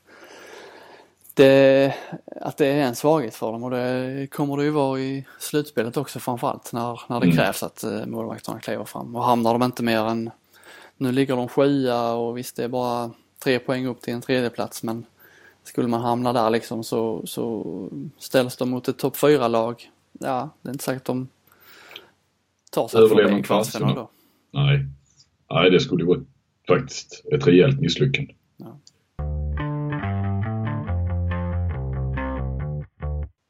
det, att det är en svaghet för dem och det kommer det ju vara i slutspelet också framförallt när, när det Mm. krävs att eh, målvakterna kliver fram och hamnar de inte mer än nu ligger de sjua och visst det är bara tre poäng upp till en tredjeplats men skulle man hamna där liksom så, så ställs de mot ett topp fyra lag Ja, det är inte säkert de tar sig Överlever förbi kvartsfinal då. Nej. Nej, det skulle vara faktiskt ett rejält misslyckande.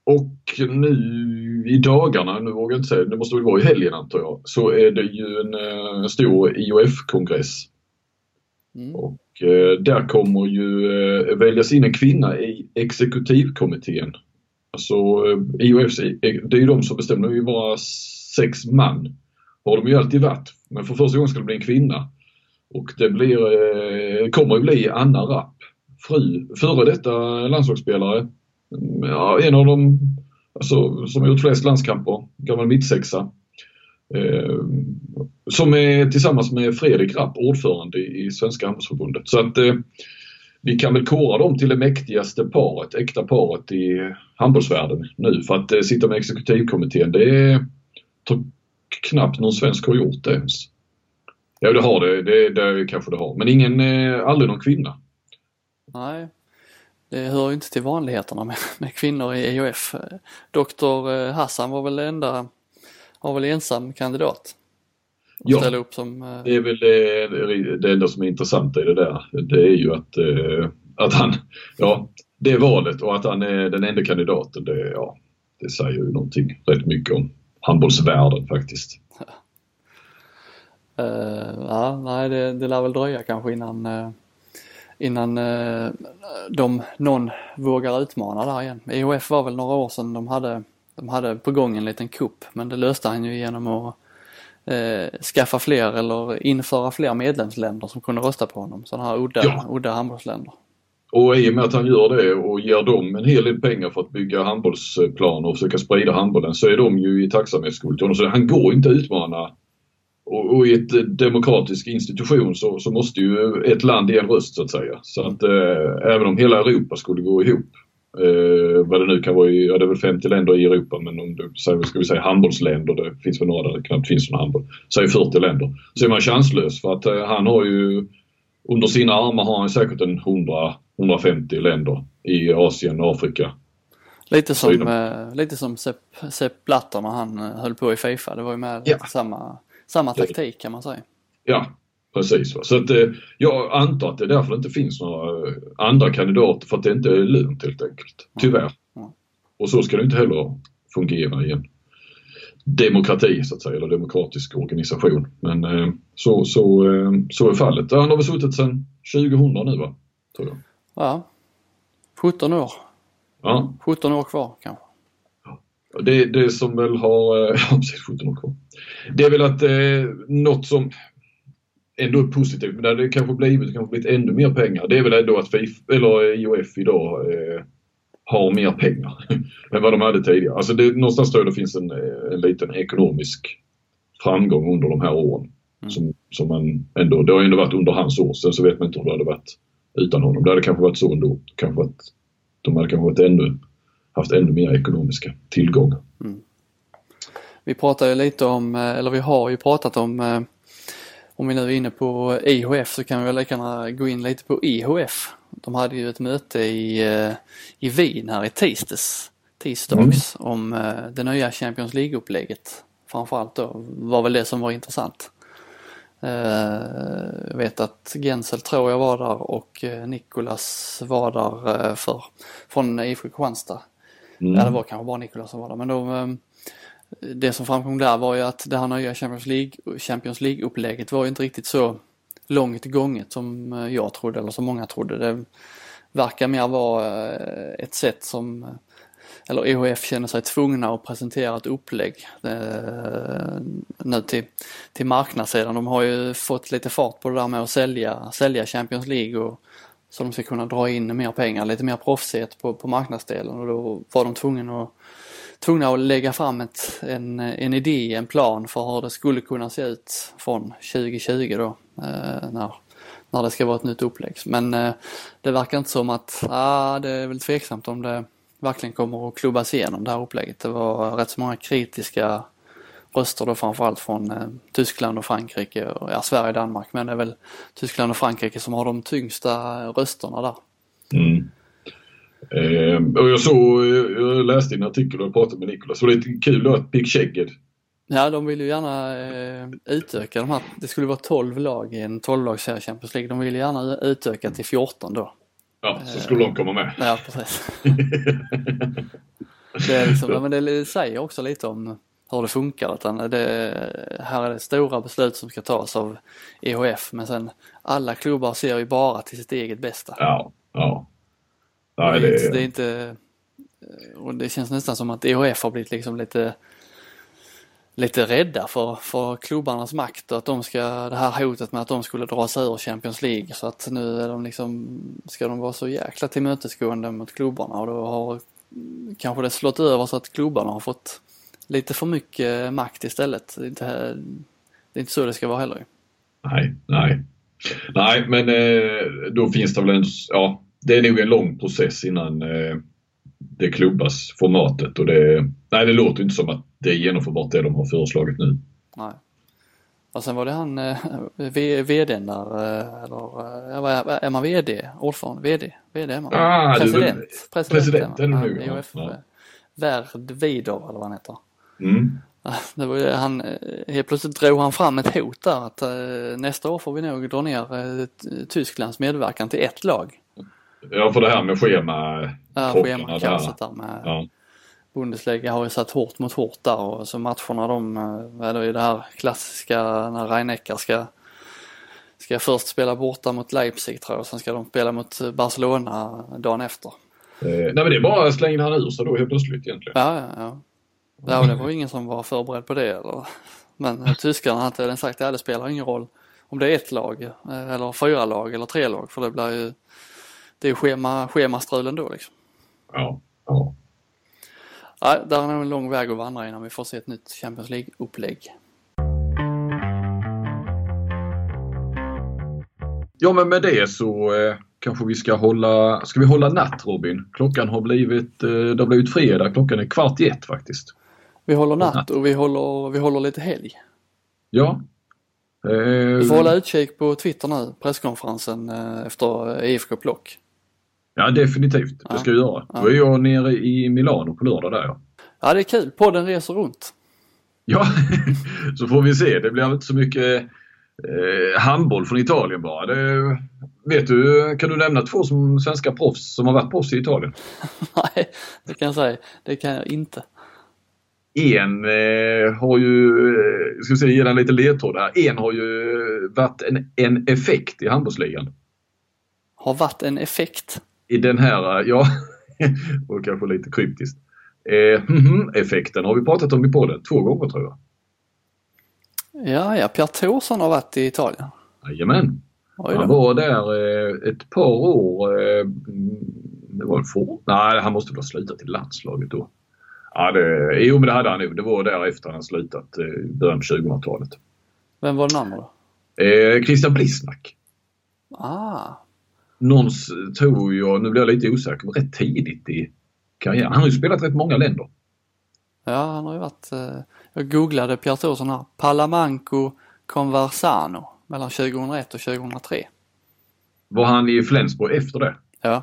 Och nu i dagarna, nu vågar jag inte säga, det måste väl vara i helgen antar jag, så är det ju en, eh, en stor IOF-kongress. Och eh, där kommer ju eh, väljas in en kvinna i exekutivkommittén. Alltså eh, eh, det är ju de som bestämmer, det är ju bara sex man. Har de ju alltid varit. Men för första gången ska det bli en kvinna. Och det blir, eh, kommer ju bli Anna Rapp. Fru, före detta landslagsspelare. Ja, en av dem alltså, som har gjort flest landskamper. Gammal mittsexa. Eh, som är tillsammans med Fredrik Rapp ordförande i Svenska handbollsförbundet. Så att eh, vi kan väl kora dem till det mäktigaste paret, äkta paret i handbollsvärlden nu. För att eh, sitta med exekutivkommittén det är tror knappt någon svensk har gjort det ens. Ja det har det, det, det kanske det har. Men ingen, eh, aldrig någon kvinna. Nej, det hör ju inte till vanligheterna med, med kvinnor i EOF. Eh, doktor eh, Hassan var väl enda, var väl ensam kandidat. Ja. ställa upp som, eh, Det är väl det, det enda som är intressant i det där. Det är ju att, eh, att han, ja, det valet och att han är den enda kandidaten. Det, ja, det säger ju någonting rätt mycket om handbollsvärlden faktiskt. Eh, ja, nej det, det lär väl dröja kanske innan, eh, innan uh, de, någon vågar utmana där igen. EOF var väl några år sedan de hade, de hade på gång en liten kupp men det löste han ju genom att eh, skaffa fler eller införa fler medlemsländer som kunde rösta på honom. Sådana här udda, Ja. udda handbollsländer. Och i och med att han gör det och ger dem en hel del pengar för att bygga handbollsplaner och försöka sprida handbollen så är de ju i tacksamhetsskuld till honom. Så han går inte att utmana. Och, och i ett demokratisk institution så, så måste ju ett land ge en röst så att säga. Så att eh, även om hela Europa skulle gå ihop eh, vad det nu kan vara, i, ja det är väl 50 länder i Europa men om du säger, ska vi säga handbollsländer, det finns väl några där det knappt finns någon handboll. Säg 40 länder. Så är man chanslös för att eh, han har ju under sina armar har han säkert en 100-150 länder i Asien och Afrika. Lite som, eh, lite som Sepp, Sepp Blatter när han eh, höll på i Fifa. Det var ju med Ja. samma, samma taktik kan man säga. Ja, precis. Va? Så att, eh, jag antar att det är därför det inte finns några eh, andra kandidater för att det inte är lönt helt enkelt. Tyvärr. Och så ska det inte heller fungera i en demokrati så att säga, eller demokratisk organisation. Men eh, så, så, så är fallet. Han har väl suttit sedan 2000 nu va? Tror jag. Ja, 17 år. Ja, 17 år kvar kanske. Det, det som väl har, eh, ja precis 17 år kvar. Det är väl att eh, något som ändå positivt, men det hade kanske blivit, kanske blivit ännu mer pengar. Det är väl ändå att FIF, eller IOF idag eh, har mer pengar än vad de hade tidigare. Alltså det, någonstans tror jag det finns en, eh, en liten ekonomisk framgång under de här åren. Som, som man ändå, det har ändå varit under hans år, sen så vet man inte hur det hade varit utan honom. Det hade kanske varit så ändå. Kanske att de hade kanske varit ännu, haft ännu mer ekonomiska tillgångar. Vi pratar ju lite om, eh, eller vi har ju pratat om, eh, om vi nu är inne på IHF så kan vi väl lika gärna gå in lite på IHF. De hade ju ett möte i, eh, i Wien här i tisdags, tisdags om eh, det nya Champions League-upplägget. Framförallt då var väl det som var intressant. Eh, Jag vet att Gensel tror jag var där och Nikolas var där för, från IFK Kristianstad. Mm. Ja, det var kanske bara Nikolas som var där men de, det som framkom där var ju att det här nya Champions League, Champions League-upplägget var ju inte riktigt så långt gånget som eh, jag trodde eller som många trodde. Det verkar mer vara eh, ett sätt som eh, eller EHF känner sig tvungna att presentera ett upplägg eh, nu till, till marknadssidan. De har ju fått lite fart på det där med att sälja, sälja Champions League och så de ska kunna dra in mer pengar, lite mer proffsighet på, på marknadsdelen och då var de tvungna att, tvungna att lägga fram ett, en, en idé, en plan för hur det skulle kunna se ut från 2020 då eh, när, när det ska vara ett nytt upplägg. Men eh, det verkar inte som att, ah, det är väl tveksamt om det verkligen kommer att klubbas igenom det här upplägget. Det var rätt så många kritiska röster då framförallt från eh, Tyskland och Frankrike och ja, Sverige och Danmark men det är väl Tyskland och Frankrike som har de tyngsta rösterna där. Mm. Eh, och jag såg, jag läste en artikel och pratade med Nikolas så det är kul då att Pick Chegged Ja, de vill ju gärna eh, utöka de här. Det skulle vara 12 lag i en 12-lagsserie Champions League. De vill ju gärna utöka till 14 då. Ja, så skulle de komma med. Ja, precis. det, är liksom, men det säger också lite om hur det funkar. Utan det, här är det stora beslut som ska tas av EHF men sen alla klubbar ser ju bara till sitt eget bästa. Ja, ja. Nej, det, är, det är inte... Och det känns nästan som att EHF har blivit liksom lite lite rädda för, för klubbarnas makt och att de ska, det här hotet med att de skulle dra sig ur Champions League så att nu är de liksom, ska de vara så jäkla tillmötesgående mot klubbarna och då har kanske det slått över så att klubbarna har fått lite för mycket makt istället. Det är inte, det är inte så det ska vara heller. Nej, nej. Nej, men eh, då finns det väl en, ja, det är nog en lång process innan eh, det klubbas formatet och det, nej det låter inte som att det är genomförbart det de har föreslagit nu. Nej. Och sen var det han eh, VDn där, eh, eller är man VD? Ordförande? VD? VD är man? Ah, president. Du, president, president är det nu. Ja. Värd Vidor eller vad han heter. Mm. Det var, han, helt plötsligt drog han fram ett hot där att nästa år får vi nog dra ner Tysklands medverkan till ett lag. Ja, för det här med schema... Ja, schemakaoset där med ja. Bundesliga har ju satt hårt mot hårt där och så matcherna de, är det det här klassiska när Reinecker ska ska först spela borta mot Leipzig tror jag och sen ska de spela mot Barcelona dagen efter. Eh, nej men det är bara slängde han ur sig då helt plötsligt egentligen. Ja, ja, ja. Ja, det var ingen som var förberedd på det. Eller. Men tyskarna hade sagt att det spelar ingen roll om det är ett lag eh, eller fyra lag eller tre lag för det blir ju det är schema, schemastrul ändå liksom. Ja, ja. Ja, där är nog en lång väg att vandra innan vi får se ett nytt Champions League-upplägg. Ja men med det så eh, kanske vi ska hålla, ska vi hålla natt Robin? Klockan har blivit, eh, det har blivit fredag, klockan är kvart i ett faktiskt. Vi håller natt och vi håller, vi håller lite helg. Ja. Eh, vi får hålla utkik på Twitter nu, presskonferensen eh, efter IFK Plock. Ja definitivt, det ska vi göra. Ja. Då är jag nere i Milano på lördag där ja. Ja det är kul, podden reser runt. Ja, så får vi se. Det blir inte så mycket eh, handboll från Italien bara. Det, vet du, kan du nämna två som svenska proffs som har varit proffs i Italien? Nej, det kan jag säga. Det kan jag inte. En eh, har ju, eh, ska vi se, ge den lite ledtråd här. En har ju varit en, en effekt i handbollsligan. Har varit en effekt? I den här, ja, och kanske lite kryptiskt. Eh, effekten har vi pratat om i podden två gånger tror jag. Ja, ja, Pierre Thorsson har varit i Italien. Jajamän. Han var där eh, ett par år. Eh, det var för... Nej, han måste väl ha slutat i landslaget då. Ja, det, jo, men det hade han nog. Det var där efter han slutat eh, början på 2000-talet. Vem var den andra då? Eh, Christian Blisnak. Ah, någons tror jag, nu blir jag lite osäker, men rätt tidigt i karriären. Han har ju spelat rätt många länder. Ja, han har ju varit, eh, jag googlade Pierre Thorsson här, Palamanco Conversano mellan 2001 och 2003. Var han i Flensburg efter det? Ja.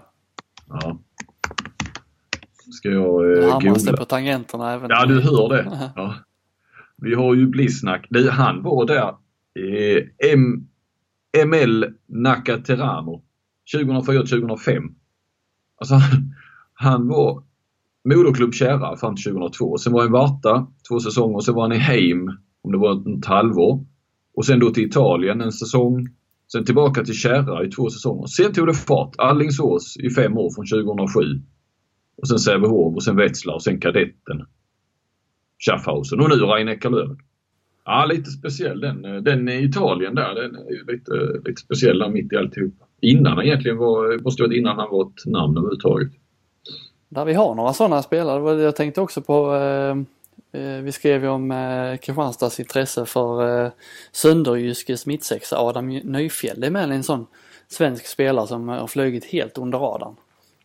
Ja. Ska jag eh, googla? det på tangenterna även. Ja, du hör det. Ja. Vi har ju Blisnak. Han var där eh, M ML Nakateramo 2004-2005. Alltså han var moderklubb Kärra fram till 2002. Sen var han i Varta två säsonger sen var han i Heim om det var ett halvår. Och sen då till Italien en säsong. Sen tillbaka till Kärra i två säsonger. Sen tog det fart. Allingsås i fem år från 2007. Och sen Sävehof och sen Wetzlar och sen Kadetten. Schaffhausen och nu Reine Löven. Ja, lite speciell den. Den i Italien där, den är lite, lite speciell där mitt i alltihopa. Innan han egentligen var, måste varit innan han var ett namn överhuvudtaget. Där vi har några sådana spelare. Jag tänkte också på eh, eh, vi skrev ju om eh, Kristianstads intresse för eh, Sönderjyskes mittsexa Adam Nyfjäll. Det är med en sån svensk spelare som har flugit helt under radarn.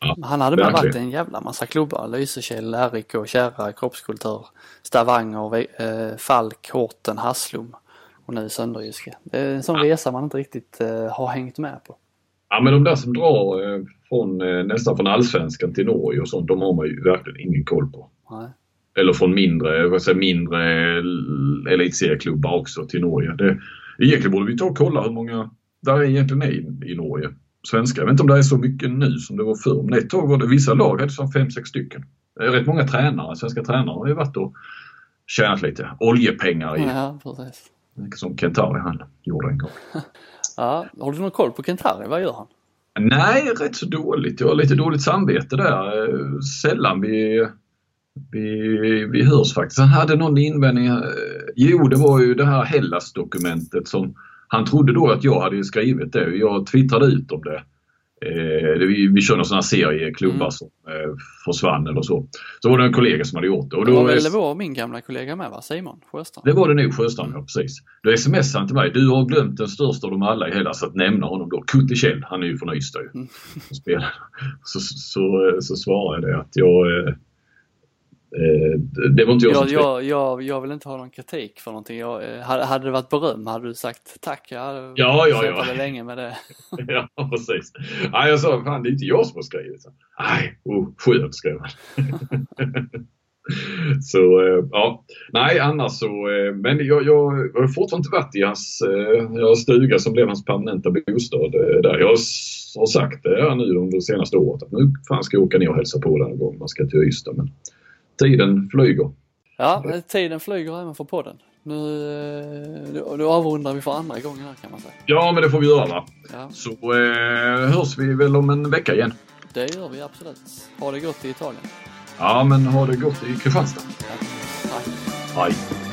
Ja, Han hade bara verkligen. varit en jävla massa klubbar. Lysekil, RIK, Kärra, Kroppskultur, Stavanger, eh, Falk, Horten, Haslum och nu Sönderjyske. Det är en sån resa man inte riktigt eh, har hängt med på. Ja men de där som drar eh, från, eh, nästan från allsvenskan till Norge och sånt, de har man ju verkligen ingen koll på. Nej. Eller från mindre, vad säger, mindre eh, elitserieklubbar också till Norge. Det, egentligen borde vi ta och kolla hur många där egentligen är i, i Norge. Svenska. Jag vet inte om det är så mycket nu som det var förr. Men ett tag var det vissa lag hade som fem sex stycken. Rätt många tränare, svenska tränare har ju varit och tjänat lite oljepengar i. Ja, precis. Som Kentari han gjorde en gång. Ja, har du någon koll på Kentari? Vad gör han? Nej, rätt så dåligt. Jag har lite dåligt samvete där. Sällan vi, vi, vi hörs faktiskt. Han hade någon invändning. Jo, det var ju det här Hellas-dokumentet som han trodde då att jag hade skrivit det. Jag twittrade ut om det. Eh, det- vi, vi kör någon sån här serie klubbar som eh, försvann eller så. Så var det en kollega som hade gjort det. Och Det då, var väl min gamla kollega med va? Simon Sjöstrand? det var det nog Sjöstrand, ja precis. Då smsade han till mig. Du har glömt den största av dem alla i Hellas att nämna honom då. Kutti Kjell, han är ju från Ystad ju. som spelar. Så, så, så svarade jag det att jag... Eh, det var inte jag, som Jag, skrev. jag, jag, jag vill inte ha någon kritik för någonting. Jag, eh, hade det varit beröm hade du sagt tack. Jag hade Ja, ja, ja. länge med det. ja, precis. Nej, jag sa fan det är inte jag som har skrivit. Nej, oh, skönt skrev han. så eh, ja, nej annars så, men jag, jag, har fortfarande inte varit i hans jag stuga som blev hans permanenta bostad där. Jag har, sagt det här nu under det senaste året att nu fan ska jag åka ner och hälsa på den en gång man ska till Ystad. Men tiden flyger. Ja, tiden flyger även för podden. Nu, eh, nu, nu avrundar vi för andra gången här kan man säga. Ja, men det får vi göra. Ja. Så eh, hörs vi väl om en vecka igen. Det gör vi absolut. Ha det gott i Italien. Ja, men ha det gott i Kristianstad. Tack. Hej.